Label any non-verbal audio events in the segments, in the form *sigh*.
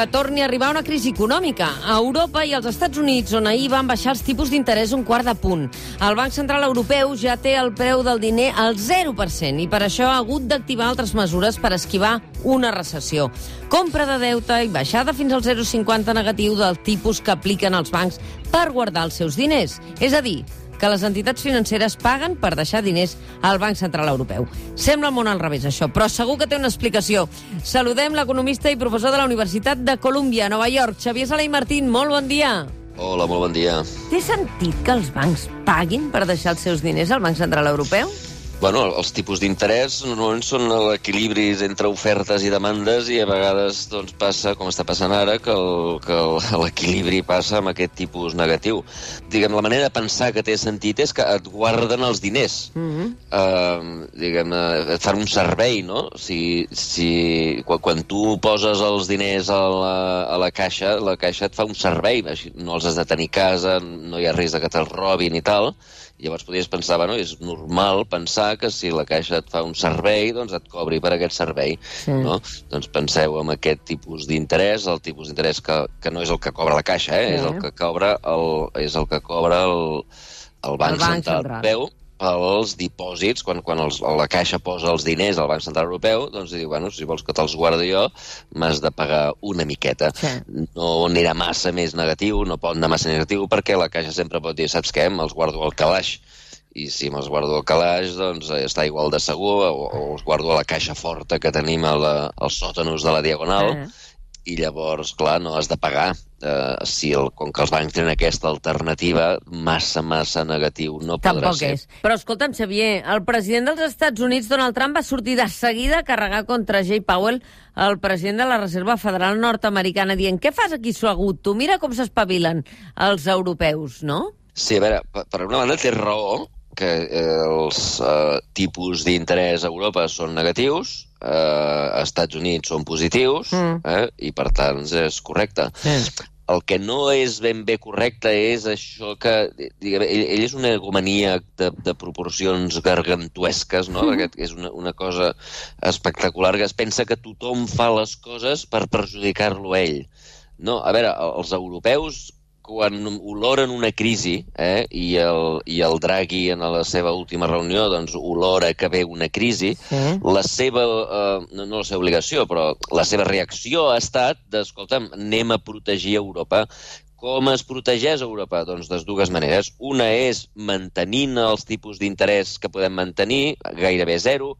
que torni a arribar una crisi econòmica. A Europa i als Estats Units, on ahir van baixar els tipus d'interès un quart de punt. El Banc Central Europeu ja té el preu del diner al 0% i per això ha hagut d'activar altres mesures per esquivar una recessió. Compra de deute i baixada fins al 0,50 negatiu del tipus que apliquen els bancs per guardar els seus diners. És a dir, que les entitats financeres paguen per deixar diners al Banc Central Europeu. Sembla el món al revés, això, però segur que té una explicació. Saludem l'economista i professor de la Universitat de Columbia, a Nova York, Xavier Sala i Martín. Molt bon dia. Hola, molt bon dia. Té sentit que els bancs paguin per deixar els seus diners al Banc Central Europeu? Bueno, els tipus d'interès normalment són l'equilibri entre ofertes i demandes i a vegades doncs, passa, com està passant ara, que *laughs* l'equilibri passa amb aquest tipus negatiu. Diguem, la manera de pensar que té sentit és que et guarden els diners. Mm -hmm. uh, diguem, uh, et fan un servei, no? Si, si, quan, quan tu poses els diners a la, a la caixa, la caixa et fa un servei, no els has de tenir a casa, no hi ha risc de que te'ls robin i tal, Llavors podries pensar, bueno, és normal pensar que si la caixa et fa un servei, doncs et cobri per aquest servei, sí. no? Doncs penseu en aquest tipus d'interès, el tipus d'interès que, que no és el que cobra la caixa, eh? Sí. És el que cobra el, és el que cobra el, el Banc, el Banc Central Europeu, pels dipòsits, quan, quan els, la Caixa posa els diners al Banc Central Europeu, doncs diu, bueno, si vols que te'ls guardi jo, m'has de pagar una miqueta. Sí. No anirà massa més negatiu, no pot anar massa negatiu, perquè la Caixa sempre pot dir, saps què, me'ls guardo al calaix, i si me'ls guardo al calaix, doncs eh, està igual de segur, o, o els guardo a la caixa forta que tenim a la, als sòtanos de la Diagonal, eh i llavors, clar, no has de pagar. Uh, si el, com que els bancs tenen aquesta alternativa, massa, massa negatiu no podrà Tampoc ser. és. Però escolta'm, Xavier, el president dels Estats Units, Donald Trump, va sortir de seguida a carregar contra Jay Powell, el president de la Reserva Federal Nord-Americana, dient què fas aquí suagut? Tu mira com s'espavilen els europeus, no? Sí, a veure, per una banda té raó, que eh, els eh, tipus d'interès a Europa són negatius, eh, als Estats Units són positius, mm. eh, i per tant és correcte. Sí. El que no és ben bé correcte és això que... Diguem, ell, ell és una egomania de, de proporcions gargantuesques, no? Mm. Aquest, és una, una cosa espectacular, que es pensa que tothom fa les coses per perjudicar-lo ell. No, a veure, els europeus quan oloren una crisi, eh, i, el, i el Draghi en la seva última reunió doncs, olora que ve una crisi, sí. la seva, eh, no, no la seva obligació, però la seva reacció ha estat d'escolta'm, anem a protegir Europa. Com es protegeix Europa? Doncs de dues maneres. Una és mantenint els tipus d'interès que podem mantenir, gairebé zero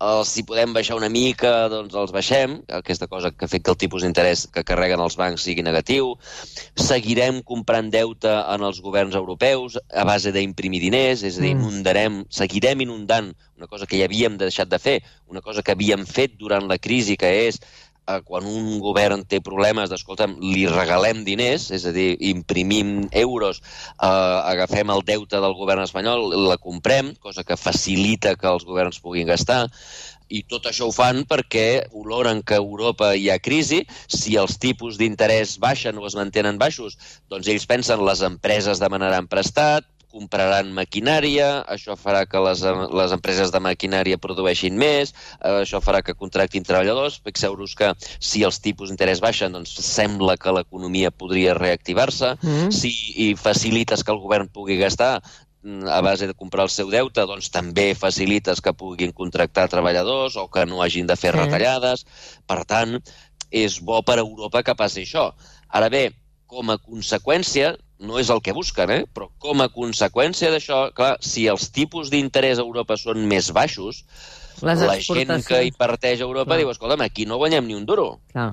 eh, si podem baixar una mica, doncs els baixem, aquesta cosa que ha fet que el tipus d'interès que carreguen els bancs sigui negatiu. Seguirem comprant deute en els governs europeus a base d'imprimir diners, és a dir, mm. inundarem, seguirem inundant una cosa que ja havíem deixat de fer, una cosa que havíem fet durant la crisi, que és eh, quan un govern té problemes d'escolta'm, li regalem diners, és a dir, imprimim euros, eh, agafem el deute del govern espanyol, la comprem, cosa que facilita que els governs puguin gastar, i tot això ho fan perquè oloren que a Europa hi ha crisi, si els tipus d'interès baixen o es mantenen baixos, doncs ells pensen les empreses demanaran prestat, compraran maquinària, això farà que les, les empreses de maquinària produeixin més, eh, això farà que contractin treballadors. Fixeu-vos que si els tipus d'interès baixen, doncs sembla que l'economia podria reactivar-se. Mm. Si i facilites que el govern pugui gastar, mm, a base de comprar el seu deute, doncs també facilites que puguin contractar treballadors o que no hagin de fer sí. retallades. Per tant, és bo per a Europa que passi això. Ara bé, com a conseqüència, no és el que busquen, eh? però com a conseqüència d'això, clar, si els tipus d'interès a Europa són més baixos, Les la gent que hi parteix a Europa clar. diu, escolta'm, aquí no guanyem ni un duro. Clar.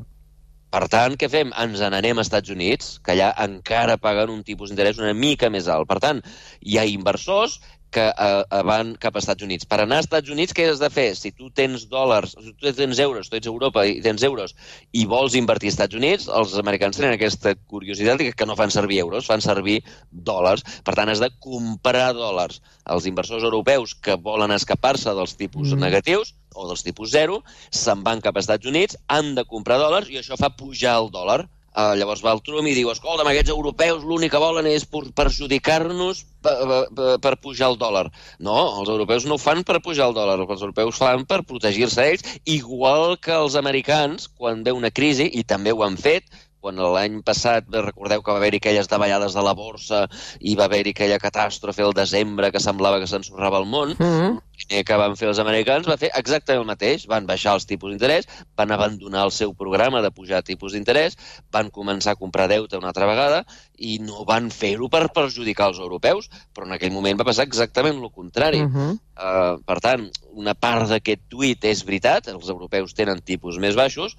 Per tant, què fem? Ens n'anem als Estats Units, que allà encara paguen un tipus d'interès una mica més alt. Per tant, hi ha inversors que uh, van cap als Estats Units. Per anar als Estats Units, què has de fer? Si tu tens dòlars, si tu tens euros, tu ets a Europa i tens euros i vols invertir als Estats Units, els americans tenen aquesta curiositat que no fan servir euros, fan servir dòlars. Per tant, has de comprar dòlars. Els inversors europeus que volen escapar-se dels tipus mm. negatius o dels tipus zero se'n van cap als Estats Units, han de comprar dòlars i això fa pujar el dòlar Uh, llavors va el Trump i diu, escolta'm, aquests europeus l'únic que volen és perjudicar-nos per, per, per pujar el dòlar. No, els europeus no ho fan per pujar el dòlar, els europeus fan per protegir-se ells, igual que els americans, quan ve una crisi, i també ho han fet, quan l'any passat, recordeu que va haver-hi aquelles davallades de la borsa i va haver-hi aquella catàstrofe al desembre que semblava que s'ensorrava el món, mm -hmm. el que van fer els americans va fer exactament el mateix. Van baixar els tipus d'interès, van abandonar el seu programa de pujar tipus d'interès, van començar a comprar deute una altra vegada i no van fer-ho per perjudicar els europeus, però en aquell moment va passar exactament el contrari. Uh -huh. uh, per tant, una part d'aquest tuit és veritat, els europeus tenen tipus més baixos,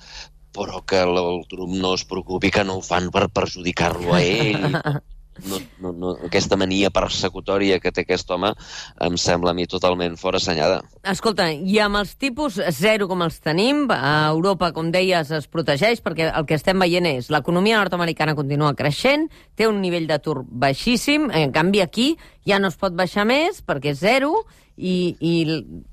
però que el Trump no es preocupi que no ho fan per perjudicar-lo a ell. No, no, no, aquesta mania persecutòria que té aquest home em sembla a mi totalment fora assenyada. Escolta, i amb els tipus zero com els tenim, a Europa, com deies, es protegeix perquè el que estem veient és l'economia nord-americana continua creixent, té un nivell d'atur baixíssim, en canvi aquí ja no es pot baixar més perquè és zero i, i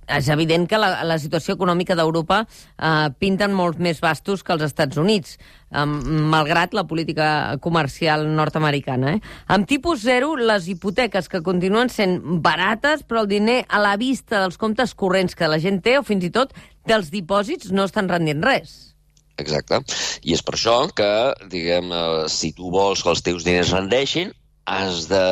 és evident que la, la situació econòmica d'Europa eh, pinten molt més bastos que els Estats Units, eh, malgrat la política comercial nord-americana. Eh? Amb tipus zero, les hipoteques que continuen sent barates, però el diner a la vista dels comptes corrents que la gent té, o fins i tot dels dipòsits, no estan rendint res. Exacte. I és per això que, diguem, eh, si tu vols que els teus diners rendeixin, has de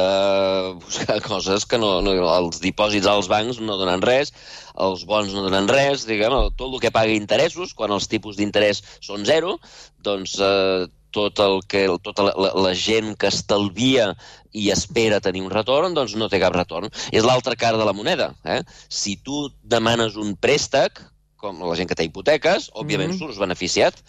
buscar *laughs* coses que no, no... Els dipòsits als bancs no donen res, els bons no donen res, diguem, tot el que paga interessos, quan els tipus d'interès són zero, doncs eh, tot el que, tota la, la, la gent que estalvia i espera tenir un retorn, doncs no té cap retorn. És l'altra cara de la moneda. Eh? Si tu demanes un préstec, com la gent que té hipoteques, òbviament mm -hmm. surts beneficiat,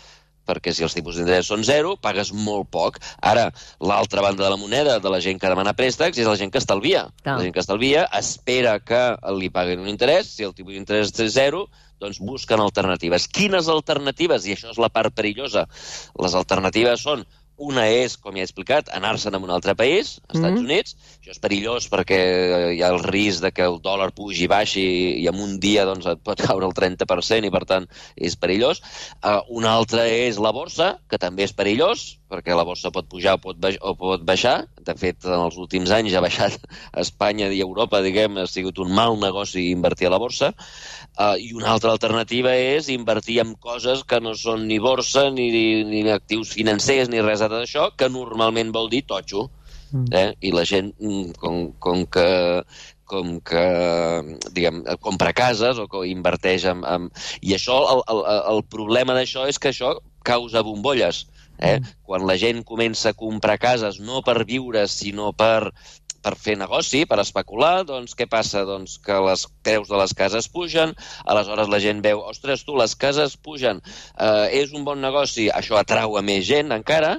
perquè si els tipus d'interès són zero, pagues molt poc. Ara, l'altra banda de la moneda de la gent que demana préstecs és la gent que estalvia. Clar. La gent que estalvia espera que li paguin un interès, si el tipus d'interès és zero, doncs busquen alternatives. Quines alternatives? I això és la part perillosa. Les alternatives són una és, com ja he explicat, anar-se'n a un altre país, als Estats mm -hmm. Units. Això és perillós perquè hi ha el risc de que el dòlar pugi i baixi i en un dia doncs, et pot caure el 30% i, per tant, és perillós. Uh, una altra és la borsa, que també és perillós, perquè la borsa pot pujar o pot, baix o pot baixar. De fet, en els últims anys ha baixat a Espanya i a Europa, diguem, ha sigut un mal negoci invertir a la borsa. Uh, I una altra alternativa és invertir en coses que no són ni borsa, ni, ni actius financers, ni res d'això, que normalment vol dir totxo. Mm. Eh? I la gent, mm, com, com que com que, diguem, compra cases o que inverteix en... en... I això, el, el, el problema d'això és que això causa bombolles. Eh? Mm. Quan la gent comença a comprar cases no per viure, sinó per per fer negoci, per especular, doncs què passa? Doncs que les preus de les cases pugen, aleshores la gent veu, ostres, tu, les cases pugen, eh, és un bon negoci, això atrau a més gent encara,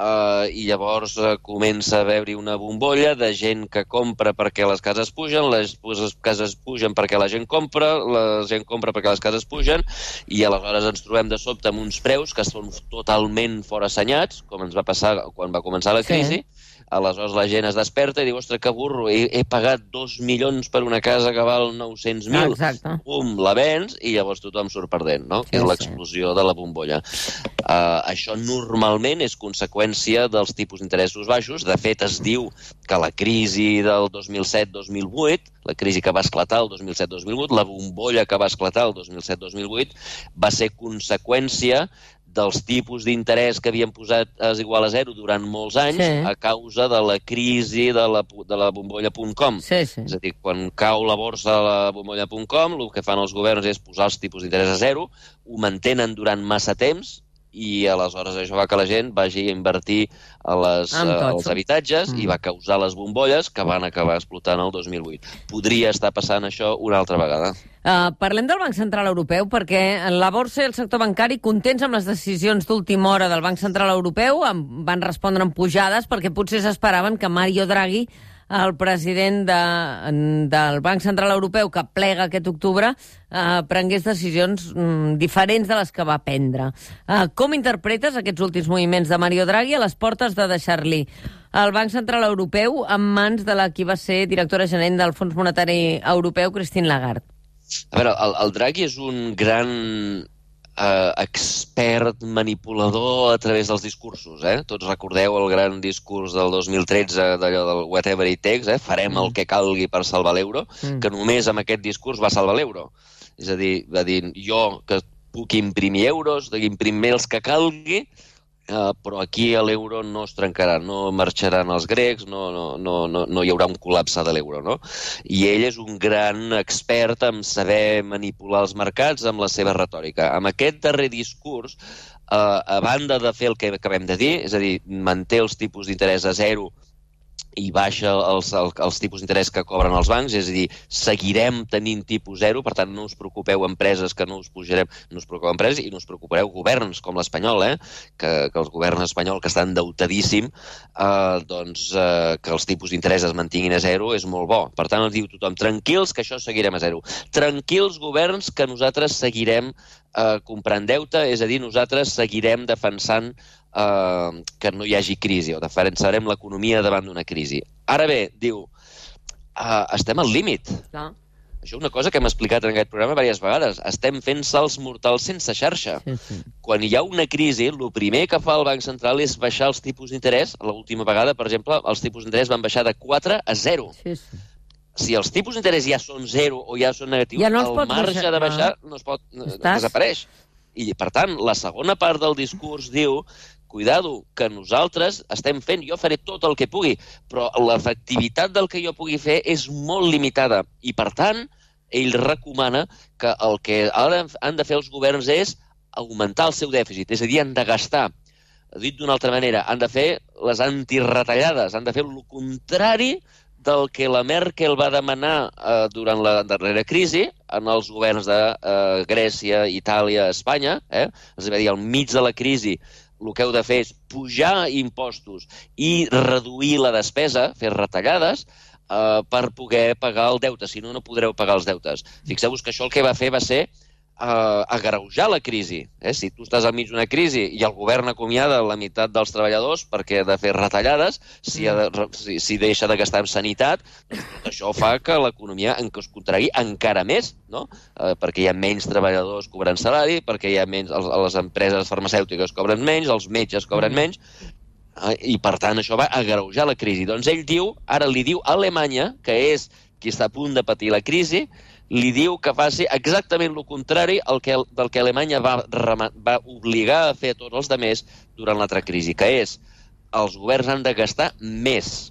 Uh, i llavors uh, comença a haver-hi una bombolla de gent que compra perquè les cases pugen, les, les cases pugen perquè la gent compra, la gent compra perquè les cases pugen, i aleshores ens trobem de sobte amb uns preus que són totalment fora assenyats, com ens va passar quan va començar la crisi, sí Aleshores la gent es desperta i diu, ostres, que burro, he, he pagat dos milions per una casa que val 900.000. Exacte. Pum, la vens i llavors tothom surt perdent, no? Sí, és l'explosió sí. de la bombolla. Uh, això normalment és conseqüència dels tipus d'interessos baixos. De fet, es diu que la crisi del 2007-2008, la crisi que va esclatar el 2007-2008, la bombolla que va esclatar el 2007-2008, va ser conseqüència dels tipus d'interès que havien posat és igual a zero durant molts anys sí. a causa de la crisi de la, de la bombolla.com. Sí, sí. És a dir, quan cau la borsa de la bombolla.com, el que fan els governs és posar els tipus d'interès a zero, ho mantenen durant massa temps i aleshores això va que la gent vagi a invertir a les, uh, als habitatges mm. i va causar les bombolles que van acabar explotant el 2008. Podria estar passant això una altra vegada. Uh, parlem del Banc Central Europeu perquè la borsa i el sector bancari contents amb les decisions d'última hora del Banc Central Europeu van respondre amb pujades perquè potser s'esperaven que Mario Draghi el president de, del Banc Central Europeu, que plega aquest octubre, eh, prengués decisions mm, diferents de les que va prendre. Eh, com interpretes aquests últims moviments de Mario Draghi a les portes de deixar-li el Banc Central Europeu en mans de la qui va ser directora gerent del Fons Monetari Europeu, Christine Lagarde? A veure, el, el Draghi és un gran eh, expert manipulador a través dels discursos. Eh? Tots recordeu el gran discurs del 2013 d'allò del whatever it takes, eh? farem el que calgui per salvar l'euro, mm. que només amb aquest discurs va salvar l'euro. És a dir, va dir, jo que puc imprimir euros, imprimir els que calgui, Uh, però aquí l'euro no es trencarà, no marxaran els grecs, no, no, no, no, no hi haurà un col·lapse de l'euro. No? I ell és un gran expert en saber manipular els mercats amb la seva retòrica. Amb aquest darrer discurs, uh, a banda de fer el que acabem de dir, és a dir, manté els tipus d'interès a zero i baixa els, els, els tipus d'interès que cobren els bancs, és a dir, seguirem tenint tipus zero, per tant no us preocupeu empreses que no us pujarem, no us preocupeu empreses i no us preocupareu governs com l'espanyol, eh? que, que el govern espanyol que està endeutadíssim, eh, doncs eh, que els tipus d'interès es mantinguin a zero és molt bo. Per tant, ens diu tothom, tranquils que això seguirem a zero. Tranquils governs que nosaltres seguirem eh, comprant deute, és a dir, nosaltres seguirem defensant eh, que no hi hagi crisi o defensarem l'economia davant d'una crisi. Ara bé, diu, eh, estem al límit. Clar. Això és una cosa que hem explicat en aquest programa diverses vegades. Estem fent salts mortals sense xarxa. Sí, sí. Quan hi ha una crisi, el primer que fa el Banc Central és baixar els tipus d'interès. L'última vegada, per exemple, els tipus d'interès van baixar de 4 a 0. Sí, sí. Si els tipus d'interès ja són 0 o ja són negatius, ja no el marge baixar, de baixar no, no es pot... Estàs... desapareix. I, per tant, la segona part del discurs diu cuidado, que nosaltres estem fent, jo faré tot el que pugui, però l'efectivitat del que jo pugui fer és molt limitada. I, per tant, ell recomana que el que ara han de fer els governs és augmentar el seu dèficit, és a dir, han de gastar. Dit d'una altra manera, han de fer les antiretallades, han de fer el contrari del que la Merkel va demanar eh, durant la darrera crisi en els governs de eh, Grècia, Itàlia, Espanya. Eh? És a dir, al mig de la crisi el que heu de fer és pujar impostos i reduir la despesa, fer retallades, eh, per poder pagar el deute. Si no, no podreu pagar els deutes. Fixeu-vos que això el que va fer va ser eh, agreujar la crisi. Eh? Si tu estàs al mig d'una crisi i el govern acomiada la meitat dels treballadors perquè ha de fer retallades, si, ha de, si, si deixa de gastar en sanitat, doncs tot això fa que l'economia en es contragui encara més, no? eh, perquè hi ha menys treballadors cobrant salari, perquè hi ha menys, els, les empreses farmacèutiques cobren menys, els metges cobren menys, eh, i per tant això va agreujar la crisi. Doncs ell diu, ara li diu a Alemanya, que és qui està a punt de patir la crisi, li diu que faci exactament el contrari al que, del que Alemanya va, va obligar a fer a tots els demés durant l'altra crisi, que és els governs han de gastar més.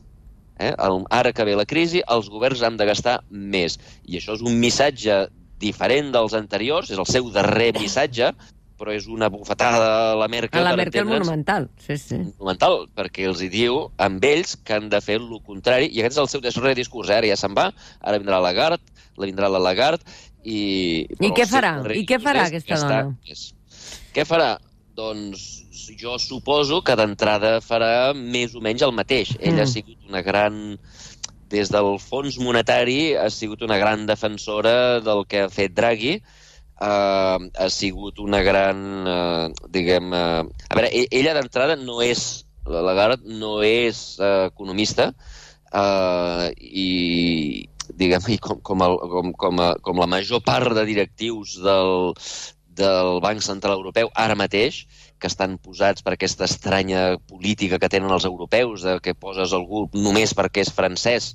Eh? El, ara que ve la crisi, els governs han de gastar més. I això és un missatge diferent dels anteriors, és el seu darrer missatge, però és una bufetada a la Merkel. A la Merkel monumental, sí, sí. Monumental, perquè els hi diu amb ells que han de fer el contrari, i aquest és el seu darrer discurs, eh? ara ja se'n va, ara vindrà la Lagarde, la vindrà la Lagarde, i... I què farà? I què farà aquesta dona? És, què farà? Doncs jo suposo que d'entrada farà més o menys el mateix. Mm. Ella ha sigut una gran des del fons monetari ha sigut una gran defensora del que ha fet Draghi, uh, ha sigut una gran, uh, diguem... Uh, a veure, e-, ella d'entrada no és, la Lagarde no és uh, economista, uh, i diguem i com, com, el, com, com, a, com la major part de directius del, del Banc Central Europeu ara mateix, que estan posats per aquesta estranya política que tenen els europeus, de que poses algú només perquè és francès,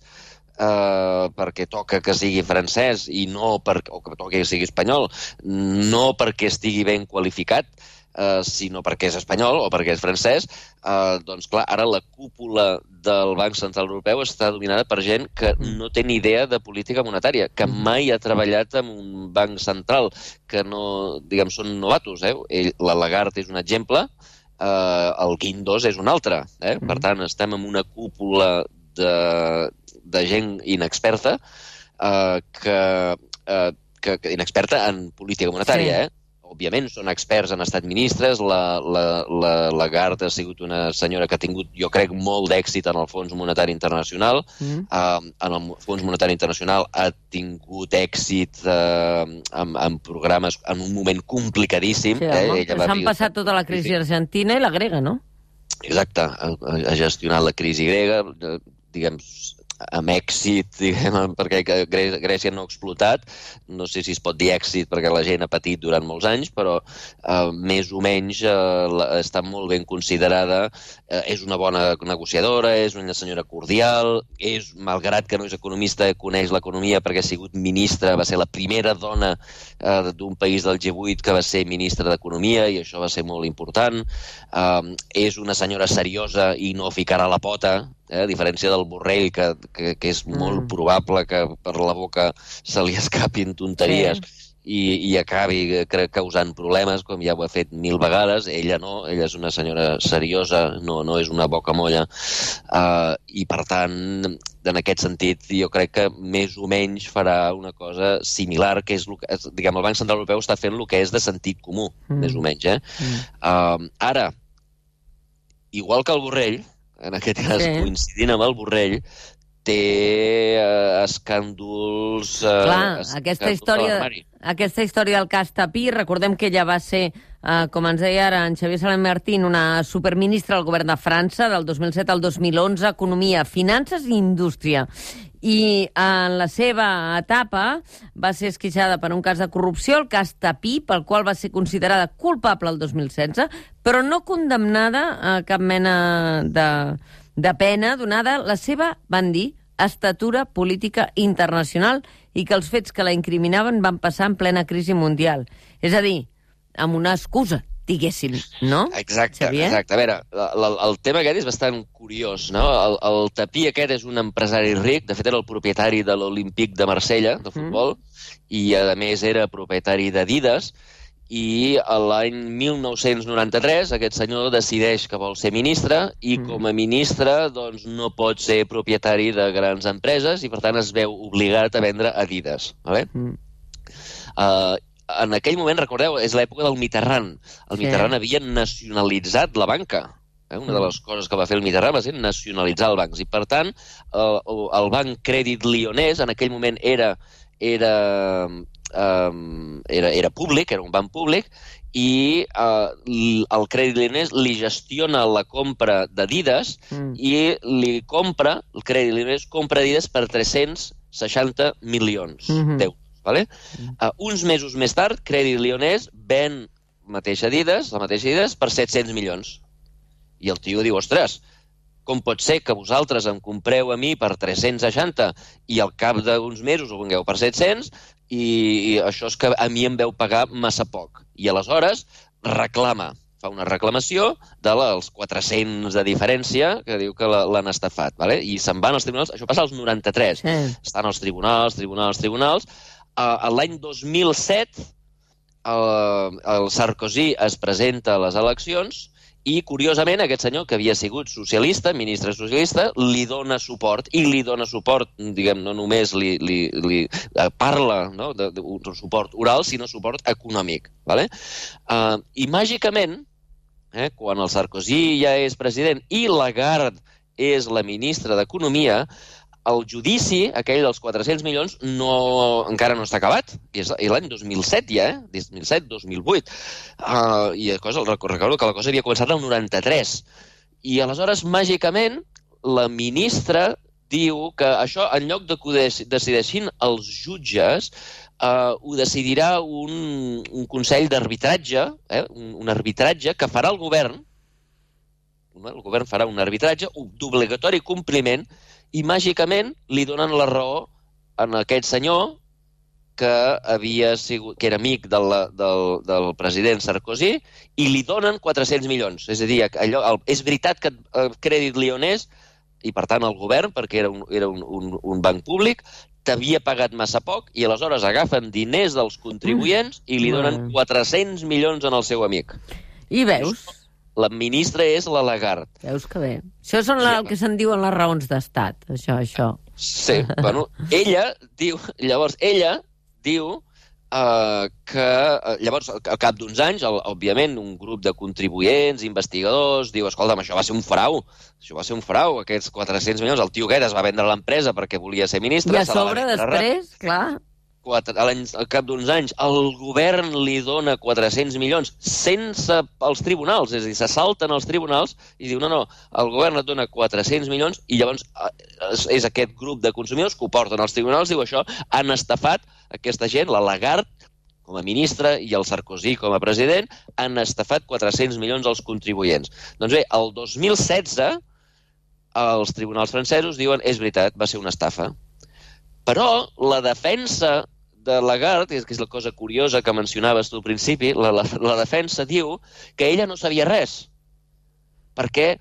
eh, perquè toca que sigui francès i no per, o que toca que sigui espanyol, no perquè estigui ben qualificat, eh, sinó perquè és espanyol o perquè és francès, eh, doncs clar, ara la cúpula del Banc Central Europeu està dominada per gent que no té ni idea de política monetària, que mai ha treballat en un banc central, que no, diguem, són novatos. Eh? Ell, la Lagarde és un exemple, eh, el Guindos és un altre. Eh? Per tant, estem en una cúpula de, de gent inexperta eh, que, eh, que, que inexperta en política monetària, sí. eh? òbviament són experts, han estat ministres, la, la, la Lagarde ha sigut una senyora que ha tingut, jo crec, molt d'èxit en el Fons Monetari Internacional. Mm. Uh, en el Fons Monetari Internacional ha tingut èxit uh, en, en programes en un moment complicadíssim. Sí, eh? S'han passat tota la crisi argentina i la grega, no? Exacte, ha, ha gestionat la crisi grega, diguem, amb èxit, *laughs* diguem, perquè Grècia no ha explotat. No sé si es pot dir èxit perquè la gent ha patit durant molts anys, però eh, més o menys eh, està molt ben considerada. Eh, és una bona negociadora, és una senyora cordial, és, malgrat que no és economista, coneix l'economia perquè ha sigut ministra, va ser la primera dona eh, d'un país del G8 que va ser ministra d'Economia i això va ser molt important. Eh, és una senyora seriosa i no ficarà la pota, eh, a diferència del Borrell, que, que, que és mm. molt probable que per la boca se li *laughs* escapin tonteries. Sí i, i acabi crec, causant problemes, com ja ho ha fet mil vegades. Ella no, ella és una senyora seriosa, no, no és una boca molla. Uh, I, per tant, en aquest sentit, jo crec que més o menys farà una cosa similar, que és, que, diguem, el Banc Central Europeu està fent el que és de sentit comú, mm. més o menys. Eh? Mm. Uh, ara, igual que el Borrell, en aquest cas sí. coincidint amb el Borrell, té uh, escàndols... Uh, Clar, escàndols aquesta història, aquesta història del cas Tapí, recordem que ella va ser, uh, com ens deia ara en Xavier Salem Martín, una superministra del govern de França del 2007 al 2011, Economia, Finances i Indústria i en la seva etapa va ser esquitxada per un cas de corrupció, el cas Tapí, pel qual va ser considerada culpable el 2016, però no condemnada a cap mena de, de pena donada la seva, van dir, estatura política internacional i que els fets que la incriminaven van passar en plena crisi mundial. És a dir, amb una excusa, diguéssim, no? Exacte, Xavier? exacte. A veure, el, el tema aquest és bastant curiós, no? El, el Tapí aquest és un empresari ric, de fet era el propietari de l'Olímpic de Marsella, de mm. futbol, mm. i a més era propietari d'Adidas, i l'any 1993 aquest senyor decideix que vol ser ministre i mm. com a ministre doncs, no pot ser propietari de grans empreses i per tant es veu obligat a vendre Adidas. Vale? Mm. Uh, en aquell moment, recordeu, és l'època del Mitterrand. El sí. Mitterrand havia nacionalitzat la banca. Eh? Una de mm. les coses que va fer el Mitterrand va ser nacionalitzar el bancs. I, per tant, el, el Banc Crèdit Lyonès en aquell moment era, era, um, era, era públic, era un banc públic, i uh, el Crèdit Lyonès li gestiona la compra d'Adidas mm. i li compra, el Crèdit Lyonès compra Adidas per 360 milions mm -hmm. d'euros. Vale? Uh, uns mesos més tard, Crèdit Lyonès ven mateixa Adidas, la mateixa Adidas, per 700 milions. I el tio diu, ostres, com pot ser que vosaltres em compreu a mi per 360 i al cap d'uns mesos ho vengueu per 700 i, i això és que a mi em veu pagar massa poc. I aleshores reclama, fa una reclamació dels 400 de diferència que diu que l'han estafat. Vale? I se'n van als tribunals, això passa als 93. Sí. Estan als tribunals, tribunals, tribunals, uh, l'any 2007 el, el Sarkozy es presenta a les eleccions i, curiosament, aquest senyor, que havia sigut socialista, ministre socialista, li dona suport, i li dona suport, diguem, no només li, li, li parla no, d'un suport oral, sinó suport econòmic. Vale? Uh, I, màgicament, eh, quan el Sarkozy ja és president i Lagarde és la ministra d'Economia, el judici, aquell dels 400 milions, no, encara no està acabat. I és l'any 2007 ja, eh? 2007-2008. Uh, I cosa, recordo que la cosa havia començat el 93. I aleshores, màgicament, la ministra diu que això, en lloc de que decideixin els jutges, uh, ho decidirà un, un consell d'arbitratge, eh? un, un arbitratge que farà el govern, el govern farà un arbitratge d'obligatori compliment i màgicament li donen la raó en aquest senyor que havia sigut, que era amic del, del, del president Sarkozy i li donen 400 milions. És a dir, allò, el, és veritat que el Crèdit Lyonès i per tant el govern, perquè era un, era un, un, un banc públic, t'havia pagat massa poc i aleshores agafen diners dels contribuents i li donen 400 milions en el seu amic. I veus? La ministra és la Lagarde. Veus que bé. Això són la, el que se'n diuen les raons d'estat, això, això. Sí, bueno, ella diu... Llavors, ella diu uh, que... Uh, llavors, al cap d'uns anys, el, òbviament, un grup de contribuents, investigadors, diu, escolta'm, això va ser un frau, això va ser un frau, aquests 400 milions, el tio aquest es va vendre l'empresa perquè volia ser ministre... I a sobre, després, clar... quatre, a l'any- al cap d'uns anys, el govern li dona 400 milions sense els tribunals, és a dir, se salten els tribunals i diu, no, no, el govern et dona 400 milions i llavors eh, és, és aquest grup de consumidors que ho porten als tribunals, diu això, han estafat aquesta gent, la Lagarde, com a ministra i el Sarkozy com a president, han estafat 400 milions als contribuents. Doncs bé, el 2016 els tribunals francesos diuen és veritat, va ser una estafa. Però la defensa de Lagarde, que és la cosa curiosa que mencionaves tu al principi, la, la, la defensa diu que ella no sabia res. Perquè,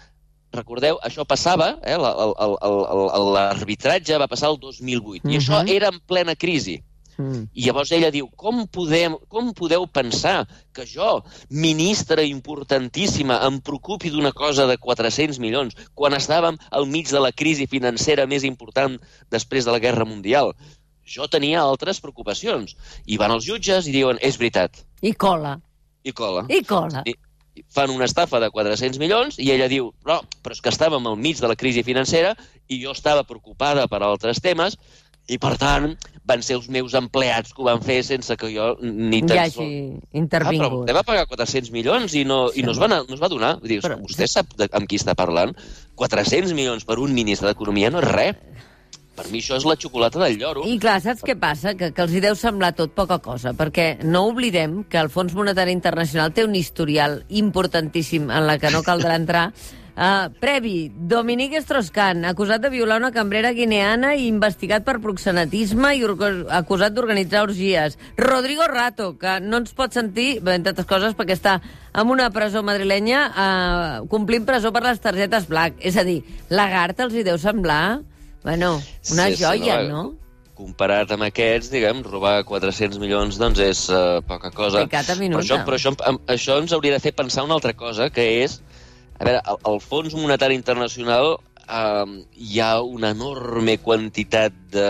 recordeu, això passava, eh, l'arbitratge va passar el 2008, i això Mhm. era en plena crisi. Mm. I llavors ella diu, com, podem, com podeu pensar que jo, ministra importantíssima, em preocupi d'una cosa de 400 milions, quan estàvem al mig de la crisi financera més important després de la Guerra Mundial? Jo tenia altres preocupacions. I van els jutges i diuen, és veritat, I cola. i cola. I cola. I fan una estafa de 400 milions i ella diu, no, però és que estàvem al mig de la crisi financera i jo estava preocupada per altres temes i, per tant, van ser els meus empleats que ho van fer sense que jo ni tan Ja sols... hagi Ah, però intervingut. vostè va pagar 400 milions i no, i no, es, va, no es va donar. Dir, Però- vostè sap de, amb qui està parlant? 400 milions per un ministre d'Economia no és res. Per mi això és la xocolata del lloro. I clar, saps què passa? Que, que els hi deu semblar tot poca cosa, perquè no oblidem que el Fons Monetari Internacional té un historial importantíssim en la que no caldrà entrar. Uh, *laughs* previ, Dominique Strauss-Kahn, acusat de violar una cambrera guineana i investigat per proxenetisme i acusat d'organitzar orgies. Rodrigo Rato, que no ens pot sentir, entre altres coses, perquè està en una presó madrilenya uh, complint presó per les targetes Black. És a dir, Lagarde els hi deu semblar... Bueno, una Sí, sí, joia, no, no? comparat amb aquests, diguem, robar 400 milions doncs és uh, poca cosa. Però això, però això, això ens hauria de fer pensar una altra cosa, que és, a veure, al, al Fons Monetari Internacional eh, hi ha una enorme quantitat de,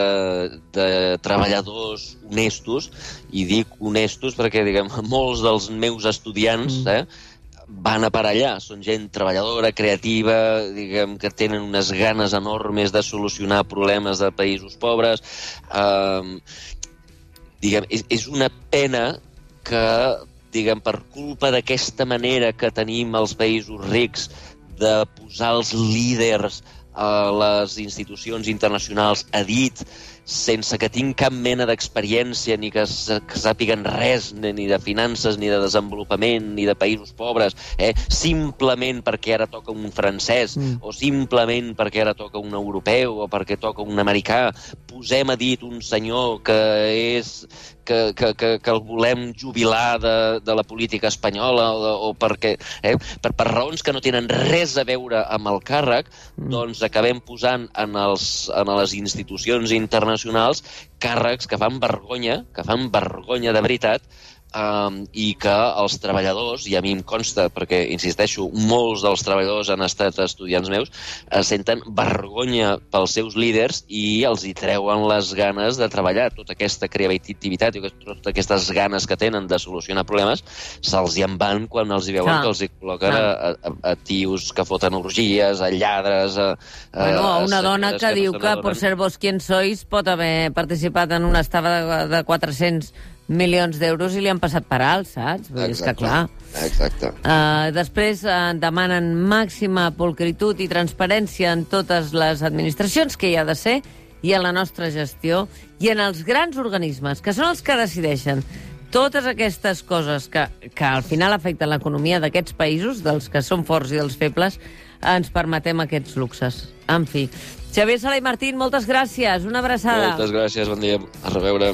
de treballadors honestos, i dic honestos perquè, diguem, *laughs* molts dels meus estudiants, Mm. eh, van a parar allà. Són gent treballadora, creativa, diguem que tenen unes ganes enormes de solucionar problemes de països pobres. Um, diguem, és, és una pena que, diguem, per culpa d'aquesta manera que tenim els països rics de posar els líders a les institucions internacionals a dit sense que tinc cap mena d'experiència ni que, que sàpiguen res ni ni de finances, ni de desenvolupament, ni de països pobres, eh? simplement perquè ara toca un francès Mm. o simplement perquè ara toca un europeu o perquè toca un americà, posem a dit un senyor que és que, que, que, que el volem jubilar de, de la política espanyola o, o perquè, eh, per, per raons que no tenen res a veure amb el càrrec, Mm. doncs acabem posant en, els, en les institucions internacionals càrrecs que fan vergonya, que fan vergonya de veritat, um, i que els treballadors, i a mi em consta, perquè, insisteixo, molts dels treballadors han estat estudiants meus, es senten vergonya pels seus líders i els hi treuen les ganes de treballar. Tota aquesta creativitat i totes aquestes ganes que tenen de solucionar problemes se'ls hi en van quan els hi veuen Clar. que els hi col·loquen a, a, a tios que foten orgies, a lladres, a, a, Bueno, a una senyores dona que, no diu que, n'adonen. por ser vos quien sois, pot haver participat en una estafa de, de 400 milions d'euros i li han passat per alt, saps? Vull dir, és que, clar... Exacte. Uh, després uh, demanen màxima pulcritud i transparència en totes les administracions, que hi ha de ser, i en la nostra gestió, i en els grans organismes, que són els que decideixen totes aquestes coses que, que al final afecten l'economia d'aquests països, dels que són forts i dels febles, ens permetem aquests luxes. En fi. Xavier Sala i Martín, moltes gràcies. Una abraçada. Moltes gràcies, bon dia. A reveure.